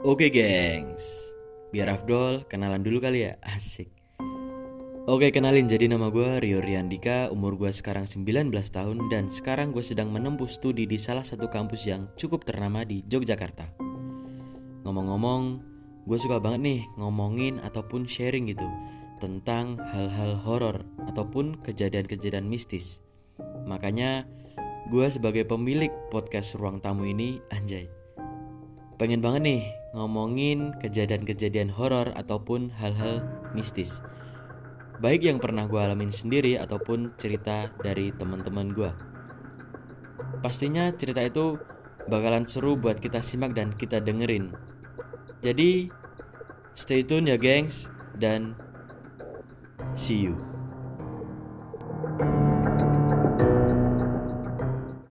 Oke gengs. Biar Afdol kenalan dulu kali ya. Asik. Oke kenalin. Jadi nama gue Rio Riandika. Umur gue sekarang 19 tahun Dan sekarang gue sedang menempuh studi di salah satu kampus yang cukup ternama di Yogyakarta. Ngomong-ngomong Gue suka banget nih ngomongin ataupun sharing gitu Tentang hal-hal horor Ataupun kejadian-kejadian mistis. Makanya gue sebagai pemilik podcast Ruang Tamu ini Anjay pengen banget nih ngomongin kejadian-kejadian horor ataupun hal-hal mistis. Baik yang pernah gue alamin sendiri ataupun cerita dari teman-teman gue. Pastinya cerita itu bakalan seru buat kita simak dan kita dengerin. Jadi, stay tune ya gengs dan see you.